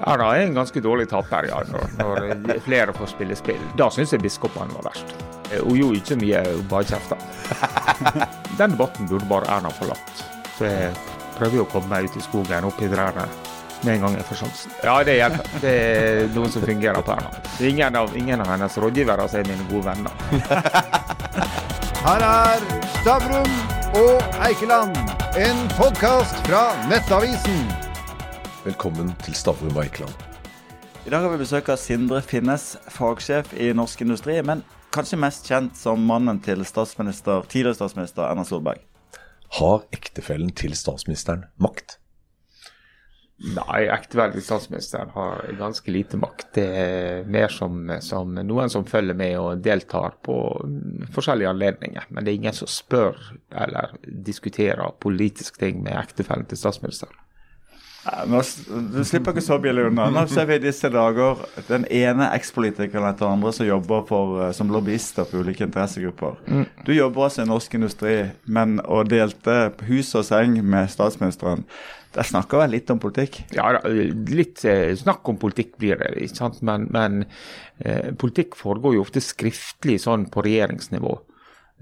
Erna er en ganske dårlig taper, ja, når, når flere får spille spill. Da syns jeg biskopene var verst. Hun gjorde ikke mye, hun bare kjefta. Den debatten burde bare Erna forlatt. Så jeg prøver å komme meg ut i skogen, opp i trærne, med en gang jeg får sjansen. Ja, det hjelper. Det er noen som fungerer på Erna. Ingen av, ingen av hennes rådgivere er mine gode venner. Her er Stavrum og Eikeland, en podkast fra Nettavisen. Velkommen til Stavrum Eikeland. I dag har vi besøk av Sindre Finnes, fagsjef i Norsk Industri, men kanskje mest kjent som mannen til statsminister, tidligere statsminister Erna Solberg. Har ektefellen til statsministeren makt? Nei, ektefellen til statsministeren har ganske lite makt. Det er mer som, som, noen som følger med og deltar på forskjellige anledninger. Men det er ingen som spør eller diskuterer politiske ting med ektefellen til statsministeren. Nå, du slipper ikke så billig unna. Nå ser vi i disse dager den ene ekspolitikeren etter den andre som jobber for, eh, som lobbyister for ulike interessegrupper. Mm. Du jobber også i Norsk Industri, men og delte hus og seng med statsministeren. Der snakker vel litt om politikk? Ja, litt eh, snakk om politikk blir det. ikke sant? Men, men eh, politikk foregår jo ofte skriftlig sånn på regjeringsnivå.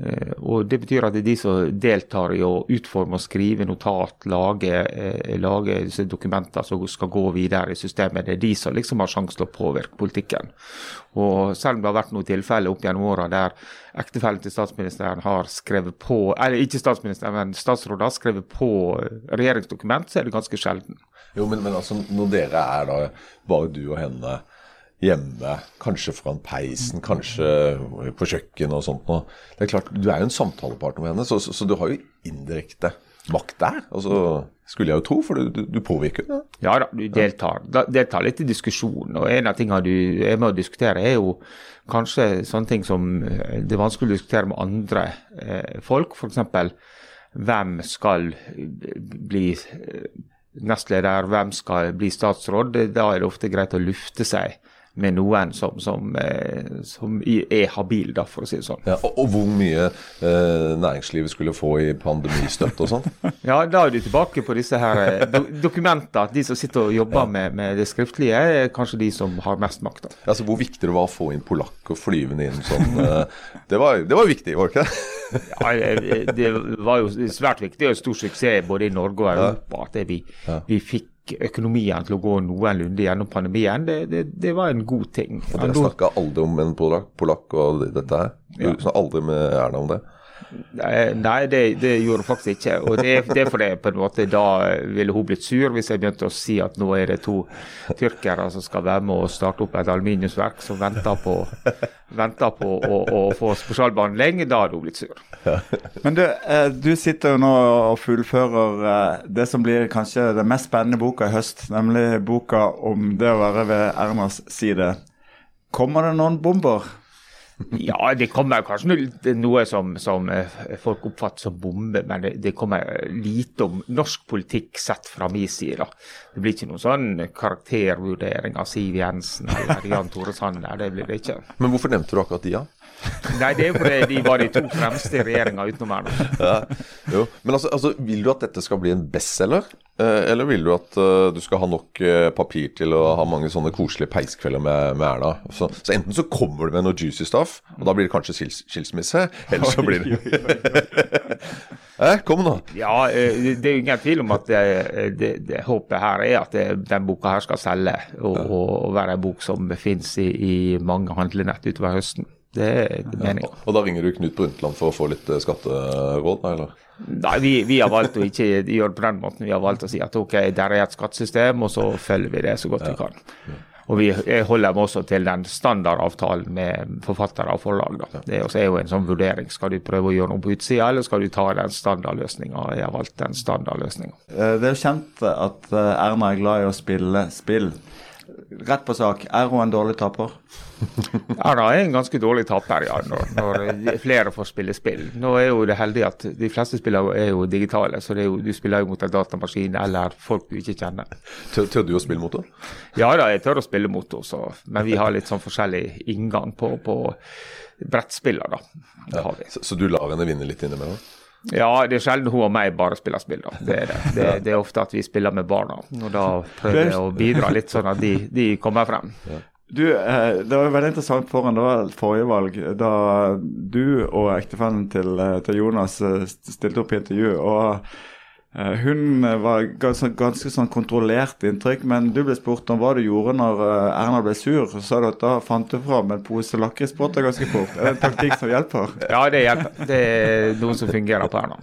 Eh, og Det betyr at det er de som deltar i å utforme og skrive notat, lage, eh, lage dokumenter som skal gå videre i systemet, det er de som liksom har sjanse til å påvirke politikken. Og Selv om det har vært noen tilfeller opp gjennom åra der ektefellen til statsministeren har skrevet på, eller ikke statsministeren, men statsrådet har skrevet på regjeringsdokument, så er det ganske sjelden. Jo, men, men altså, når dere er da bare du og henne hjemme, kanskje foran peisen, kanskje på kjøkkenet og sånt noe. Det er klart, Du er jo en samtalepartner med henne, så, så, så du har jo indirekte makt der. Altså, skulle jeg jo tro, for du, du påvirker det. Ja da, du deltar, deltar litt i diskusjonen. og En av tingene du er med å diskutere, er jo kanskje sånne ting som eh, det er vanskelig å diskutere med andre eh, folk. F.eks. hvem skal bli eh, nestleder, hvem skal bli statsråd. Da er det ofte greit å lufte seg med noen som, som, eh, som, er habil, da, for å si det sånn. Ja, og, og, hvor mye eh, næringslivet skulle få i pandemistøtte og sånn? ja, da er du tilbake på disse her eh, do dokumenter. De som sitter og jobber ja. med, med, det skriftlige, er kanskje de som har mest makt. Da. Altså, hvor viktig det var å få inn polakker flyvende inn sånn, det, var, det var viktig, var det ikke det? ja, det, det var jo svært viktig og stor suksess både i Norge og Europa at vi, vi fikk økonomien til å gå noenlunde gjennom pandemien, det, det, det var en god ting. Og Dere snakka aldri om en polakk, polakk og dette her? Du ja. snakka aldri med Erna om det? Nei, det, det gjorde hun faktisk ikke. Og det, det er fordi på en måte da ville hun blitt sur hvis jeg begynte å si at nå er det to tyrkere som skal være med og starte opp et aluminiumsverk som venter på, venter på å, å, få spesialbehandling. Da hadde hun blitt sur. Men du, eh, du sitter jo nå og fullfører eh, det som blir kanskje den mest spennende boka i høst, nemlig boka om det å være ved Ernas side. Kommer det noen bomber? Ja, det kommer kanskje noe som, som eh, folk oppfatter som bombe, men det, det, kommer lite om norsk politikk sett fra min side. Det blir ikke noen sånn karaktervurdering av Siv Jensen eller Jan Tore Sanner. Det blir det ikke. Men hvorfor nevnte du akkurat de, da? Ja? Nei, det er jo fordi de var de to fremste i regjeringa utenom Erna. Ja, jo. Men altså, altså, vil du at dette skal bli en bestselger? Eh, eller vil du at uh, du skal ha nok uh, papir til å ha mange sånne koselige peiskvelder med, med Erna? Så, så, enten så kommer du med noe juicy stuff, og da blir det kanskje skils skilsmisse. Eller så blir det eh, Kom nå. Ja, det er jo ingen tvil om at det, det, det håpet her er at det, den boka her skal selge, og, og, være en bok som finnes i, i mange handlenett utover høsten. Det er meninga. Ja, og da ringer du Knut Brundtland for å få litt eh, skatteråd, eller? Nei, vi, vi, har valgt å ikke gjøre det på den måten. Vi har valgt å si at ok, der er et skattesystem, og så følger vi det så godt ja. vi kan. Og vi holder meg også til den standardavtalen med forfattere og forlag. Da. Det er jo en sånn vurdering. Skal du prøve å gjøre noe på utsida, eller skal du ta den standardløsninga? Jeg har valgt den standardløsninga. Eh, det er jo kjent at eh, Erna er glad i å spille spill. Rett på sak, er hun en dårlig taper? Erna er en ganske dårlig taper, ja, når, når, flere får spille spill. Nå er jo det heldig at de fleste spillere er jo digitale, så jo, du spiller jo mot en datamaskin eller folk du ikke kjenner. Tør, tør du å spille mot henne? Ja da, jeg tør å spille mot henne, men vi har litt sånn forskjellig inngang på, på brettspiller, da. Det ja, så, så, du lar henne vinne litt innimellom? Ja, det er sjelden hun og meg bare spiller spill. da. Det er det. Det, det er ofte at vi spiller med barna. Og da prøver jeg å bidra litt sånn at de, de kommer frem. Du, eh, Det var veldig interessant foran det var forrige valg, da du og ektefellen til, eh, til Jonas eh, stilte opp i intervju. og Hun var ganske, ganske sånn kontrollert inntrykk, men du ble spurt om hva du gjorde når eh, Erna ble sur. Så sa du at da fant du fram en pose lakrisbåter ganske fort. Er det en taktikk som hjelper? Ja, det hjelper. Det er noe som fungerer på Erna.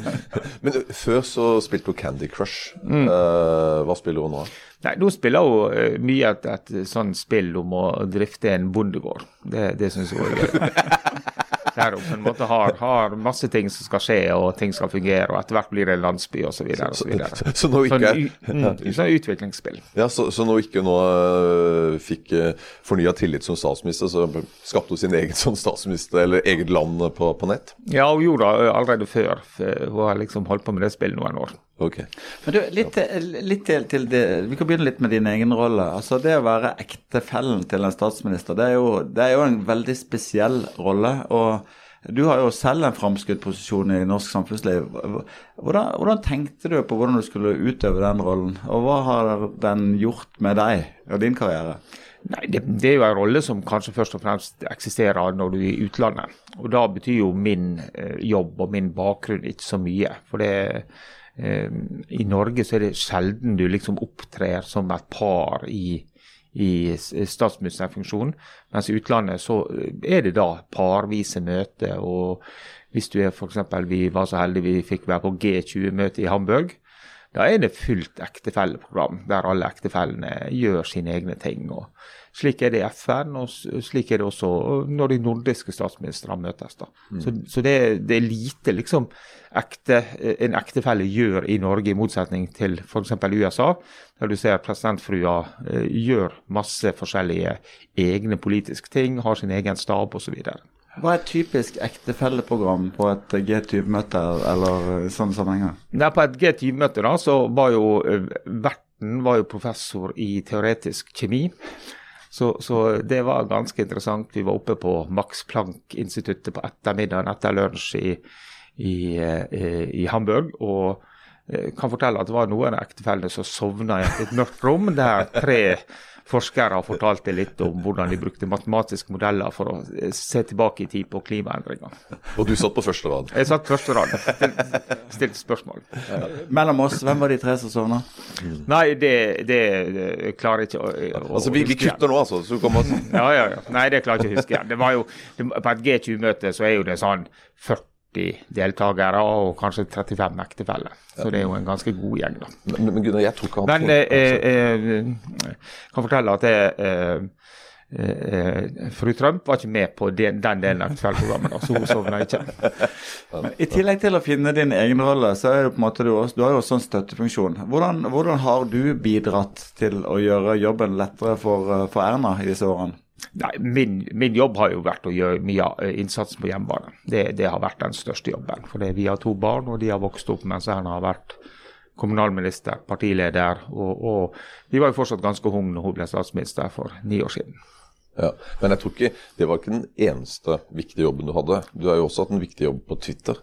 Men før så spilte hun Candy Crush. Eh, hva spiller hun nå? Nei, Nå spiller hun eh, mye et, et sånt spill om å drifte en bondegård. Det, det syns hun er gøy. Der på en måte har, har masse ting som skal skje, og ting skal fungere, og etter hvert blir det en landsby osv. Så, så nå ikke Sånn, mm, utviklingsspill. Ja, så, så hun ikke nå uh, fikk uh, fornya tillit som statsminister, så skapte hun sin egen sånn statsminister, eller eget land på, på nett? Ja, hun gjorde det allerede før. Hun har liksom holdt på med det spillet noen år. Ok. Men du, litt, til- litt til, til det, Vi kan begynne litt med din egen rolle. Altså Det å være ektefellen til en statsminister, det er, jo, det er jo en veldig spesiell rolle. og Du har jo selv en framskutt posisjon i norsk samfunnsliv. Hvordan, hvordan tenkte du på hvordan du skulle utøve den rollen? Og hva har den gjort med deg og din karriere? Nei, det, det er jo en rolle som kanskje først og fremst eksisterer når du er i utlandet. Og da betyr jo min eh, jobb og min bakgrunn ikke så mye. For det eh, I Norge så er det sjelden du liksom opptrer som et par i, i statsministerfunksjonen. Mens i utlandet så er det da parvise møter. Og hvis du er f.eks. vi var så heldige vi fikk være på G20-møte i Hamburg. Da er det fullt ektefelleprogram, der alle ektefellene gjør sine egne ting. og Slik er det i FN, og slik er det også når de nordiske statsministrene møtes. da. Så, så det, det er lite liksom ekte, en ektefelle gjør i Norge, i motsetning til f.eks. USA, der du ser presidentfrua eh, gjør masse forskjellige egne politiske ting, har sin egen stab osv. Hva er et typisk ektefelleprogram på et G20-møte eller i sånne sammenhenger? Nei, På et G20-møte da, så var jo eh, verten var jo professor i teoretisk kjemi. Så, så det var ganske interessant. Vi var oppe på Max Planck-instituttet på ettermiddagen etter lunsj i, i, eh, i Hamburg. og jeg kan fortelle at det var noen av ektefellene som sovna i et mørkt rom, der tre forskere fortalte litt om hvordan de brukte matematiske modeller for å eh, se tilbake i tid på klimaendringer. Og du satt på første rad. Jeg satt første rad, stilte, stilt spørsmål. Mellom oss, hvem var de tre som sovna? Nei, det, det, det klarer jeg ikke å, å Altså, vi, vi kutter nå, altså. Så du kommer Ja, ja, ja. Nei, det klarer jeg ikke å huske igjen. Det var jo, det, på et G20-møte så er jo det sånn 40 deltakere og kanskje 35 ektefeller. Så det er jo en ganske god gjeng, da. Men, men Gunnar, jeg tror ikke han Men tenkte- eh, eh, jeg kan fortelle at jeg eh, eh, fru Trump var ikke med på den, den delen av kveldsprogrammet, så hun sovna ikke. Men I tillegg til å finne din egen rolle, så er det på en måte du, også, du har jo også en støttefunksjon. Hvordan, hvordan har du bidratt til å gjøre jobben lettere for, eh, for Erna i disse årene? Nei, min, min jobb har jo vært å gjøre mye av eh, innsatsen på hjemmebane. Det, det har vært den største jobben. For vi har to barn, og de har vokst opp mens Erna har vært kommunalminister, partileder. Og, og vi var jo fortsatt ganske unge når hun ble statsminister for ni år siden. Ja, Men jeg tror ikke det var ikke den eneste viktige jobben du hadde. Du har jo også hatt en viktig jobb på Twitter.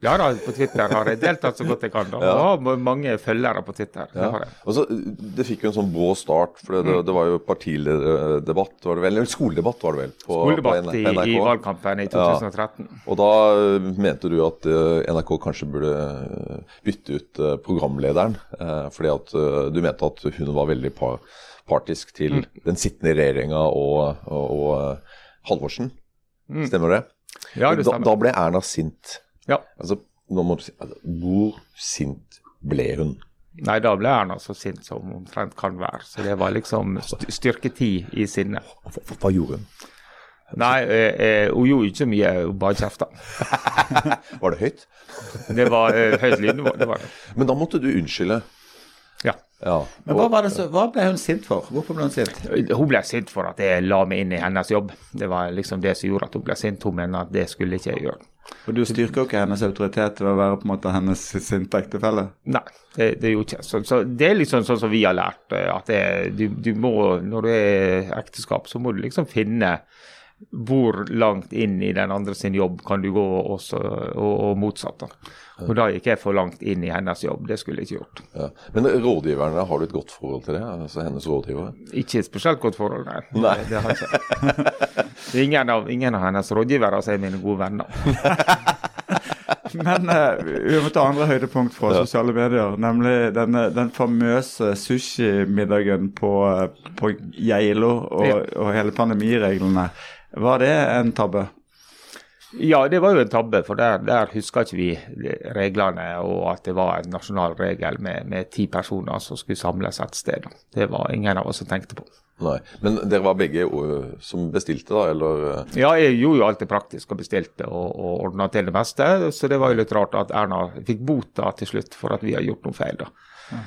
Ja da, på Twitter har jeg deltatt så godt jeg kan. da. Og har mange følgere på Twitter. Det har jeg. Og så, det fikk jo en sånn brå start, for det, det var jo partilederdebatt, var det vel? Eller skoledebatt, var det vel? På, Skoledebatt på i, NRK. i valgkampen i 2013. Og da eh, mente du at eh, NRK kanskje burde eh, bytte ut programlederen, fordi at du mente at hun var veldig par partisk til Mm. den sittende regjeringa og, og, og Halvorsen. Stemmer det? Mm. Ja, det da, stemmer. da ble Erna sint. Ja. Altså, nå må du si, altså, hvor sint ble hun? Nei, da ble Erna så sint som omtrent kan være. Så det var liksom styrketid styrke ti i sinnet. Hva, hva, hva gjorde hun? Nei, eh, eh, hun gjorde ikke mye, hun bare kjefta. Var det høyt? Det var eh, høyt lydnivå. Det var det. Men da måtte du unnskylde. Ja. Men hva, var det så, hva ble hun sint for? Hvorfor ble hun sint? Hun ble sint for at jeg la meg inn i hennes jobb. Det var liksom det som gjorde at hun ble sint. Hun mener at det skulle ikke jeg gjøre. Og du styrker jo ikke hennes autoritet ved å være på en måte hennes sinte ektefelle. Nei, det, det gjorde ikke. Så, så det er liksom sånn som vi har lært. eh, At det, du, du må, når du er i ekteskap, så må du liksom finne hvor langt inn i den andre sin jobb kan du gå også, og, og motsatt. da. Og da gikk jeg for langt inn i hennes jobb. Det skulle jeg ikke gjort. Ja. Men rådgiverne, har du et godt forhold til det? Altså hennes rådgiver? Ikke et spesielt godt forhold, nei. Nei. Det, det har jeg ikke. Ingen av, ingen av hennes rådgivere altså, er mine gode venner. Men uh, vi må ta andre høydepunkt fra Ja. sosiale medier, nemlig denne, den famøse sushimiddagen på, eh, på Geilo og, Ja. og hele pandemireglene. Var det en tabbe? Ja, det var jo en tabbe, for der, der huska ikke vi reglene og at det var en nasjonal regel med, med ti personer som skulle samles et sted. Det var ingen av oss som tenkte på. Nei. Men dere var begge som bestilte, da? Eller? Ja, jeg gjorde jo alt det praktiske og bestilte og, og ordna til det meste, så det var jo litt rart at Erna fikk bot da til slutt for at vi har gjort noe feil. da.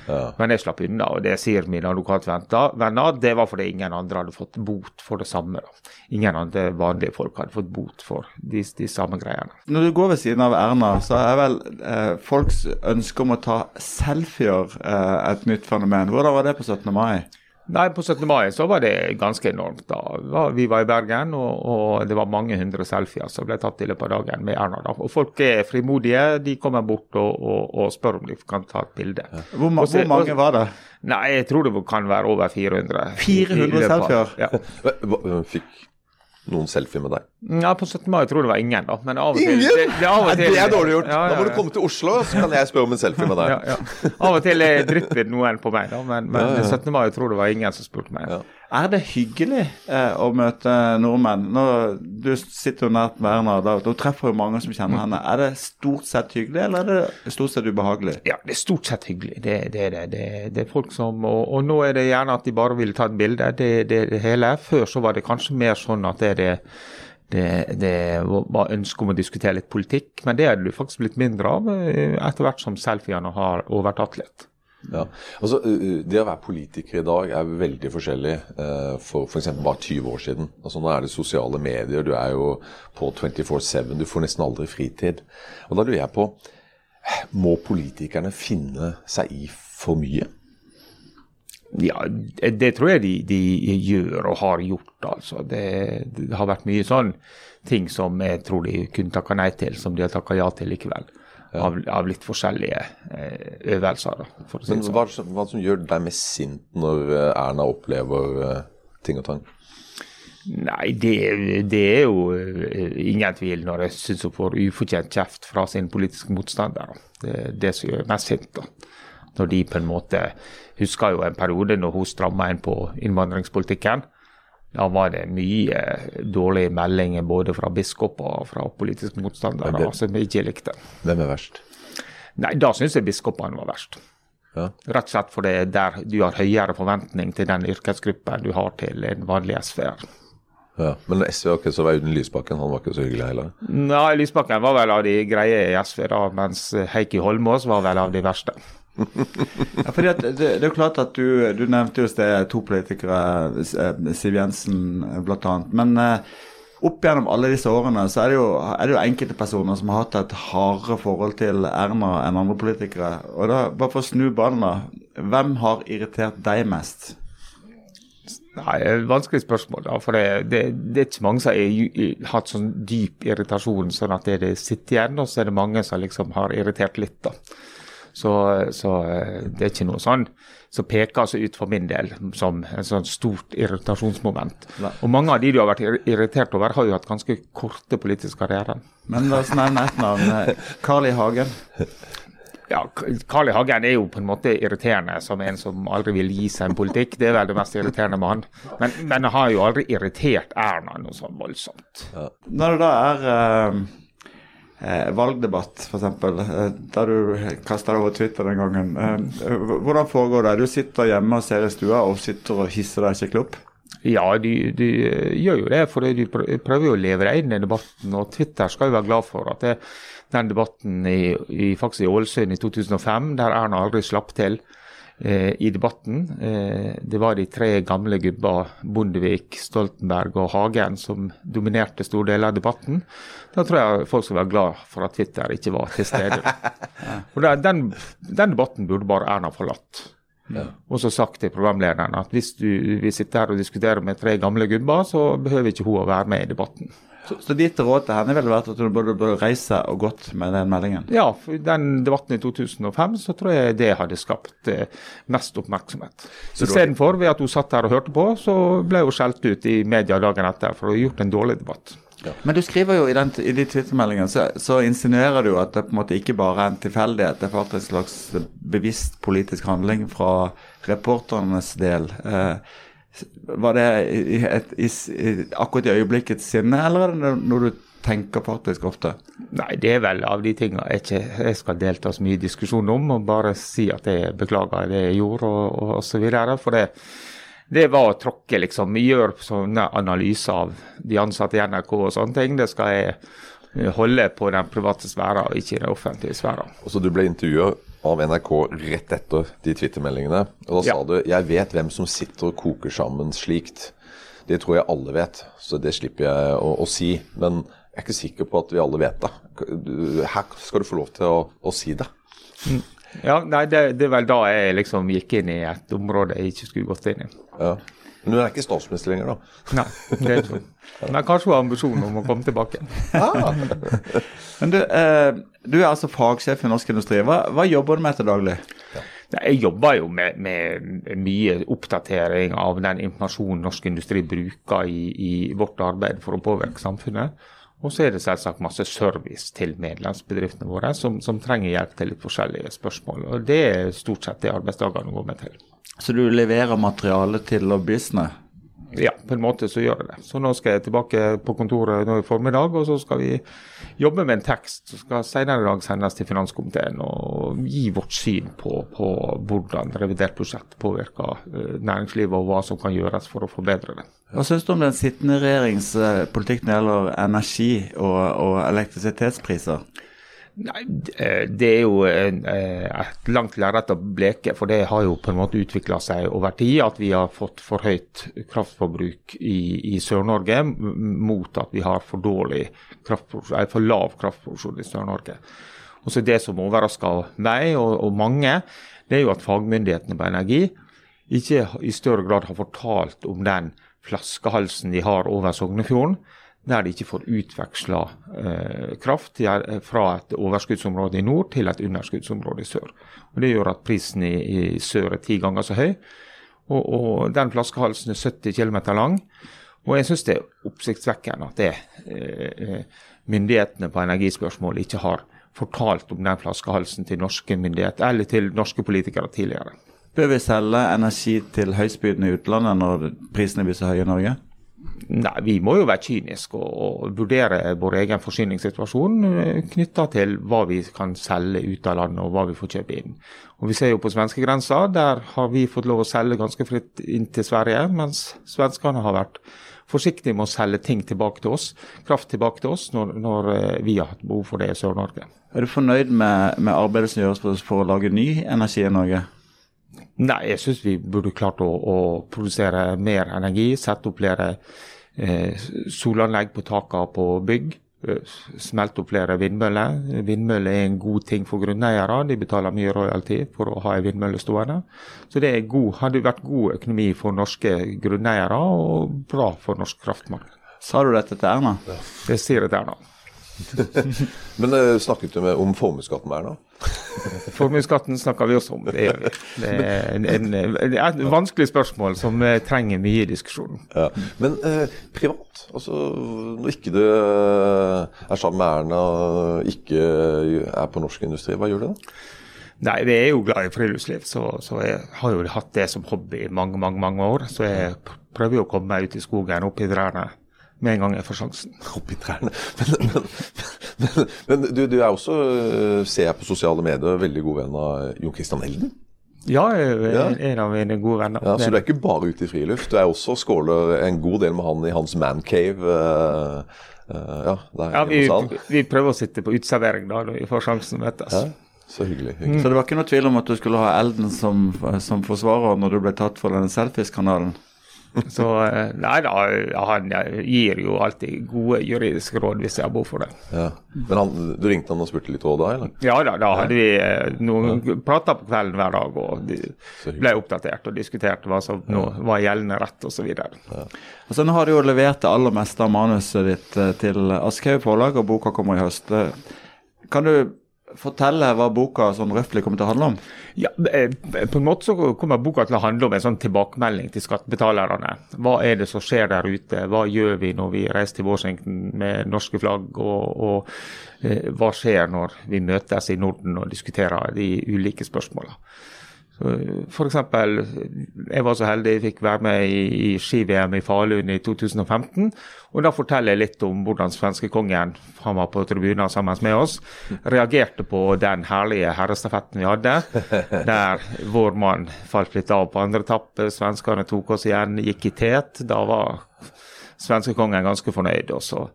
Ja. Men jeg slapp unna, og det sier mine advokatvenner. Det var fordi ingen andre hadde fått bot for det samme. da. Ingen andre vanlige folk hadde fått bot for de, de samme greiene. Når du går ved siden av Erna, så er vel eh, folks ønske om å ta selfier eh, et nytt fenomen. Hvordan var det på 17. mai? Nei, På 17. mai så var det ganske enormt. da. Vi var i Bergen, og, og det var mange hundre selfier som ble tatt i løpet av dagen med Erna. da. Og Folk er frimodige. De kommer bort og, og, og spør om de kan ta et bilde. Hvor, ma Og hvor mange var det? Nei, jeg tror det kan være over 400. 400 i selfier? Ja. Fikk noen selfie med deg? ja, På 17. mai tror jeg det var ingen, da. Men av og til Ingen? Det, det, av og til, det er dårlig gjort! Ja, ja, Da må du komme til Oslo, så kan jeg spørre om en selfie med deg. Ja, ja. Av og til er drypper noen på meg, da, men, men Ja, ja. 17. mai tror jeg det var ingen som spurte meg. Er det hyggelig eh, å møte nordmenn? Nå, du sitter jo nært med Erna, da, da treffer jo mange som kjenner henne. Er det stort sett hyggelig, eller er det stort sett ubehagelig? Ja, det er stort sett hyggelig. Det, det, er det, det, det er folk som, og, og nå er det gjerne at de bare vil ta et bilde. Det det, det hele. Før så var det kanskje mer sånn at det, er det, det, det var ønske om å diskutere litt politikk, men det er det faktisk blitt mindre av eh, etter hvert som selfiene har overtatt litt. Ja. Altså, det å være politiker i dag er veldig forskjellig eh, for f.eks. bare 20 år siden. Altså, nå er det sosiale medier, du er jo på 24-7, du får nesten aldri fritid. Og da lurer jeg på Må politikerne finne seg i for mye? Ja, det tror jeg de, de gjør og har gjort, altså. Det, det har vært mye sånn ting som jeg tror de kunne takka nei til, som de har takka ja til likevel. Av, av litt forskjellige eh, øvelser, da, for si Men sånn. hva, hva som gjør deg mest sint når Erna opplever eh, ting og tang? Nei, det, det er jo eh, ingen tvil når jeg syns hun får ufortjent kjeft fra sin politiske motstander. da. Det er det som gjør meg sint. da. Når de på en måte Husker jo en periode når hun stramma inn på innvandringspolitikken. Da var det mye dårlige meldinger både fra biskoper og fra politiske motstandere det- som vi ikke likte. Hvem er verst? Nei, da syns jeg biskopene var verst. Ja. Rett og slett fordi der du har høyere forventning til den yrkesgruppen du har til en vanlig SV-er. Ja. Men SV var ikke så Audun Lysbakken, han var ikke så hyggelig heller. Nei, Lysbakken var vel av de greie i SV, da, mens Heikki Holmås var vel av de verste. Ja, fordi at det, det er jo klart at du, du nevnte jo i sted to politikere, eh, Siv Jensen bl.a. Men eh, opp gjennom alle disse årene så er det, jo, er det jo enkelte personer som har hatt et hardere forhold til Erna enn andre politikere. Og da, bare for å snu ballen, da. Hvem har irritert deg mest? Nei, Vanskelig spørsmål. da, for det, det, det er ikke mange som har hatt sånn dyp irritasjon, sånn at det sitter igjen. Og så er det mange som liksom har irritert litt. da. Så, så eh, det er ikke noe sånn som peker seg ut for min del som en sånn stort irritasjonsmoment. Nei. Og mange av de du har vært irritert over, har jo hatt ganske korte politiske karrierer. Men la oss nevne et navn. eh, Carl I. Hagen. Ja, Carl I. Hagen er jo på en måte irriterende som en som aldri vil gi seg en politikk. Det er vel det mest irriterende med han. Men, men han har jo aldri irritert Erna noe sånn voldsomt. Når det da er eh, eh, valgdebatt, f.eks., eh, der du kasta deg over Twitter den gangen. Eh, hvordan foregår det? Du sitter hjemme og ser i stua og sitter og hisser deg skikkelig opp? Ja, de, de gjør jo det, for de prøver jo å leve deg inn i debatten. Og Twitter skal jo være glad for at det, den debatten i, i, faktisk i Ålesund i 2005, der Erna aldri slapp til i debatten eh, Det var de tre gamle gubba, Bondevik, Stoltenberg og Hagen, som dominerte store deler av debatten. Da tror jeg folk skal være glad for at Twitter ikke var til stede. Og den, den, den debatten burde bare Erna forlatt Og så sagt til programlederen at hvis du vil sitte her og diskutere med tre gamle gubber, så behøver ikke hun å være med i debatten. Så, så ditt råd til henne ville vært at hun burde, burde reise og gått med den meldingen? Ja, for den debatten i 2005 så tror jeg det hadde skapt eh, mest oppmerksomhet. Istedenfor, ved at hun satt her og hørte på, så ble hun skjelt ut i media dagen etter for å ha gjort en dårlig debatt. Men du skriver jo i, den, i de Twitter-meldingene så, så insinuerer du at det på en måte ikke bare er en tilfeldighet, det er faktisk en slags bevisst politisk handling fra reporternes del. Eh, var det i, i et, i, i, akkurat i øyeblikkets sinne, eller er det noe du tenker faktisk ofte? Nei, det er vel av de tingene jeg ikke jeg skal delta så mye i diskusjon om, og bare si at jeg beklager det jeg gjorde, og, og, og så videre. For det, det var å tråkke, liksom. Gjør sånne analyser av de ansatte i NRK og sånne ting. Det skal jeg holde på den private sfæra, og ikke i den offentlige sfæra. Så Du ble intervjua av NRK rett etter de Twitter-meldingene. Og Da sa du 'Jeg vet hvem som sitter og koker sammen slikt'. Det tror jeg alle vet, så det slipper jeg å, å si. Men jeg er ikke sikker på at vi alle vet det. Her skal du få lov til å, å si det. Ja, nei, det, det er vel da jeg liksom gikk inn i et område jeg ikke skulle gått inn i. Ja. Men hun er ikke statsminister lenger, da. Nei, det er ikke sånn. Men kanskje hun har ambisjoner om å komme tilbake. Men du, eh, du er altså fagsjef i Norsk Industri. Hva, hva jobber du med til daglig? Ja. Jeg jobber jo med, med mye oppdatering av den informasjonen norsk industri bruker i, i vårt arbeid for å påvirke samfunnet. Og så er det selvsagt masse service til medlemsbedriftene våre som, som trenger hjelp til litt forskjellige spørsmål. Og det er stort sett det arbeidsdagene går med til. Så du leverer materiale til lobbyistene? Ja, på en måte så gjør det det. Så nå skal jeg tilbake på kontoret nå i formiddag, og så skal vi jobbe med en tekst som skal senere i dag sendes til finanskomiteen og gi vårt syn på, på hvordan revidert budsjett påvirker eh, næringslivet, og hva som kan gjøres for å forbedre det. Hva syns du om den sittende regjerings eh, når det gjelder energi og, og elektrisitetspriser? Nei, det det er jo eh, et langt lerret å bleke, for det har jo på en måte utvikla seg over tid at vi har fått for høyt kraftforbruk i, i Sør-Norge mot at vi har for dårlig for lav kraftproduksjon i Sør-Norge. Og så Det som overrasker meg og, og mange, det er jo at fagmyndighetene på energi ikke i større grad har fortalt om den flaskehalsen de har over Sognefjorden, der de ikke får utveksla eh, kraft til, fra et overskuddsområde i nord til et underskuddsområde i sør. Og Det gjør at prisen i, i sør er ti ganger så høy. Og, og Den flaskehalsen er 70 km lang. Og jeg syns det er oppsiktsvekkende at det, eh, myndighetene på energispørsmål ikke har fortalt om den flaskehalsen til norske myndigheter, eller til norske politikere tidligere. Bør vi selge energi til høystbydende i utlandet når prisene blir så høye i Norge? Nei, Vi må jo være kyniske og, og vurdere vår egen forsyningssituasjon knytta til hva vi kan selge ut av landet og hva vi får kjøpe inn. Og Vi ser jo på svenskegrensa, der har vi fått lov å selge ganske fritt inn til Sverige, mens svenskene har vært forsiktige med å selge ting tilbake til oss, kraft tilbake til oss, når, når eh, vi har hatt behov for det i Sør-Norge. Er du fornøyd med, med arbeidet som gjøres for å lage ny energi i Norge? Nei, jeg syns vi burde klart å, å produsere mer energi, sette opp flere eh, solanlegg på takene på bygg. eh, Smelte opp flere vindmøller. Vindmøller er en god ting for grunneiere. De betaler mye royalty for å ha en vindmølle stående. Så det god, hadde vært god økonomi for norske grunneiere og bra for norsk kraftmarked. Sa du dette til Erna? Det sier jeg til Erna. Men uh, snakket du med om formuesskatten her Erna? Formuesskatten snakker vi også om. Det gjør vi. Det er en, en, det et vanskelig spørsmål som eh, trenger mye diskusjon. Ja. Men uh, privat, altså når ikke du er sammen med Erna, ikke er på norsk industri, hva gjør du da? Nei, vi er jo glad i friluftsliv, så, så jeg har jo hatt det som hobby i mange, mange mange år. Så jeg prøver jo å komme meg ut i skogen, opp i trærne, med en gang jeg får sjansen. Oppi trærne. Men, men, men, men du, du er også, eh, ser jeg på sosiale medier, veldig god venn av Jon Christian Elden. Ja, jeg er en av mine gode venner. Ja, så du er ikke bare ute i friluft, du er også skåler en god del med han i hans mancave. Uh, uh, ja, ja, vi, vi prøver å sitte på uteservering da, når vi får sjansen vet du. Ja, så hyggelig. hyggelig. Så det var ikke noe tvil om at du skulle ha Elden som, som forsvarer når du ble tatt for denne selfies-kanalen? Så eh, nei da, han gir jo alltid gode juridiske råd hvis jeg har behov for det. Ja. Men han, du ringte han og spurte litt òg da, eller? Ja da, da hadde vi noen noen prater på kvelden hver dag og de ble oppdatert og diskuterte hva som nå var gjeldende rett osv. Altså, nå har du jo levert det aller meste av manuset ditt eh, til Aschehoug forlag, og boka kommer i høst. Eh, Kan du fortelle hva boka sånn røftlig kommer til å handle om? Ja, eh, på en måte så kommer boka til å handle om en sånn tilbakemelding til skattebetalerne. Hva er det som skjer der ute? Hva gjør vi når vi reiser til Washington med norske flagg? Og, og eh, hva skjer når vi møtes i Norden og diskuterer de ulike spørsmålene? Eksempel, jeg var så heldig jeg fikk være med i, i ski-VM i Falun i 2015. Og da forteller jeg litt om hvordan svenskekongen, han var på tribunen sammen med oss, reagerte på den herlige herrestafetten vi hadde. Der vår mann falt litt av på andre etappe. Svenskene tok oss igjen, gikk i tet. Da var svenskekongen ganske fornøyd. og så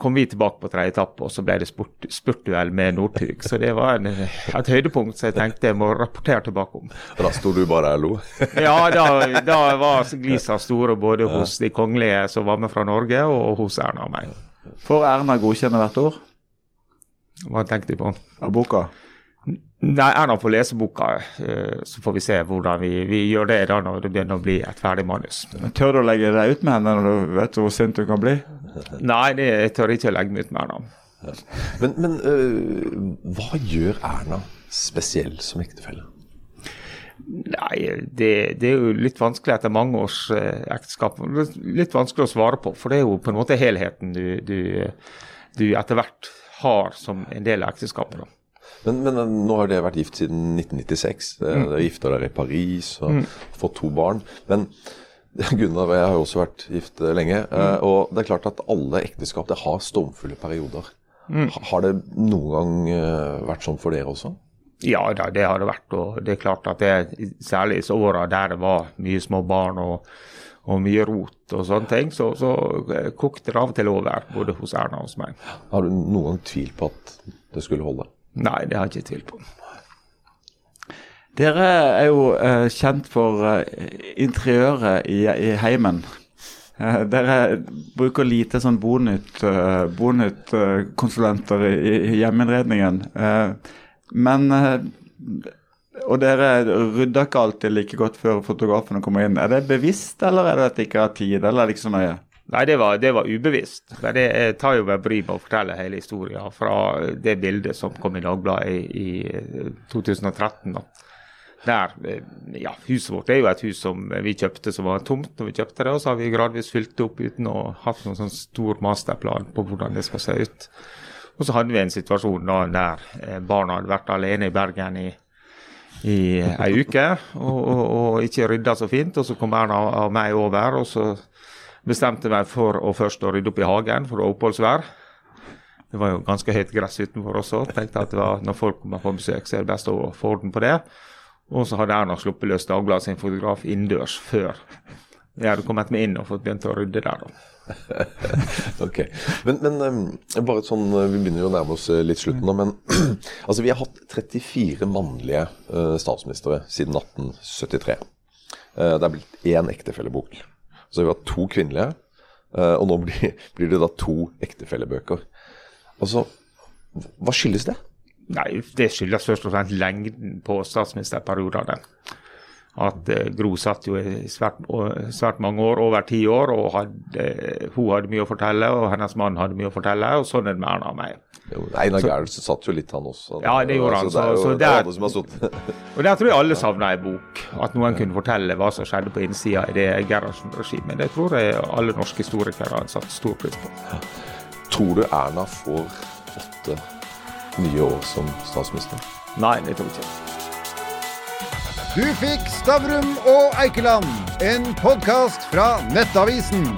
kom vi tilbake på tredje etappe, og så ble det spurt, spurtduell med Northug. Så det var en, et høydepunkt som jeg tenkte jeg må rapportere tilbake om. Og da sto du bare og lo? Ja, da, da var glisa store både hos de kongelige som var med fra Norge, og hos Erna og meg. Får Erna godkjenne hvert år? Hva tenkte du på? av boka? Nei, Erna får lese boka, eh, så får vi se hvordan vi, vi gjør det da når det begynner å bli et ferdig manus. Tør du å legge deg ut med henne når du vet hvor sint du kan bli? Nei, det, jeg tør ikke å legge meg ut med Erna. Men, men øh, hva gjør Erna spesiell som ektefelle? Nei, det, det er jo litt vanskelig etter mange års eh, ekteskap. Litt vanskelig å svare på, for det er jo på en måte helheten du, du, du etter hvert har som en del av ekteskapet. Men, men øh, nå har dere vært gift siden 1996. Dere dere gifta dere i Paris og fått to barn. Men Gunnar og jeg har jo også vært gift øh, lenge. øh, Og det er klart at alle ekteskap det har stormfulle perioder. Ha- Har det noen gang øh, vært sånn for dere også? Ja da, det har det vært. Og det er klart at det, særlig i åra der det var mye små barn og, og mye rot og sånne ting, så, så eh, kokte det av og til over, både hos Erna og hos meg. Har du noen gang tvilt på at det skulle holde? Nei, det har jeg ikke tvilt på. Dere er jo uh, kjent for uh, interiøret i, i heimen. Uh, dere bruker lite sånn Bonytt, Bonytt-konsulenter i, i hjemmeinnredningen. Men Og dere rydder ikke alltid like godt før fotografene kommer inn. Er det bevisst, eller er det at de ikke har tid, eller er det ikke så nøye? Nei, det var, det var ubevisst. Men det, jeg tar jo meg bry med å fortelle hele historien fra det bildet som kom i Dagbladet i, i eh, 2013. Da. Der, eh, ja, Huset vårt er jo et hus som vi kjøpte som var tomt når vi kjøpte det. Og så har vi gradvis fylt det opp uten å ha hatt noen sånn stor masterplan på hvordan det skal se ut. Og så hadde vi en situasjon da der eh, barna hadde vært alene i Bergen i, i ei uke og, og, og ikke rydda så fint. Og så kom Erna og meg over, og så bestemte meg for å først å rydde opp i hagen, for å ha oppholdsvær. Det var jo ganske høyt gress utenfor også. Tenkte at var, når folk kommer på besøk, så er det best å få orden på det. Og så hadde Erna sluppet løs Dagbladet sin fotograf innendørs før jeg hadde kommet meg inn og fått begynt å rydde der. da. Ok, Men, men um, bare sånn, uh, vi begynner jo å nærme oss uh, litt slutten nå, men altså vi har hatt 34 mannlige uh, statsministre siden 1873. Uh, det er blitt én ektefellebok. Så vi har hatt to kvinnelige, uh, og nå blir, blir det da to ektefellebøker. Altså, hva skyldes det? Nei, det skyldes først og fremst lengden på statsministerperiodene. At eh, Gro satt jo i svært, svært mange år, over ti år, og hadde, hun hadde mye å fortelle, og hennes mann hadde mye å fortelle, og sånn er det med Erna og meg. Jo, Einar Gerhardsen satt jo litt, han også. Ja, det gjorde han, Altså, det er jo, så det er der- som Og der tror jeg alle savna ei bok. At noen kunne fortelle hva som skjedde på innsida i det Gerhardsen-regimet. Det tror jeg alle norske historikere har satt stor pris på. Tror du Erna får åtte nye år som statsminister? Nei, det tror jeg ikke. Du fikk Stavrum og Eikeland, en podkast fra Nettavisen.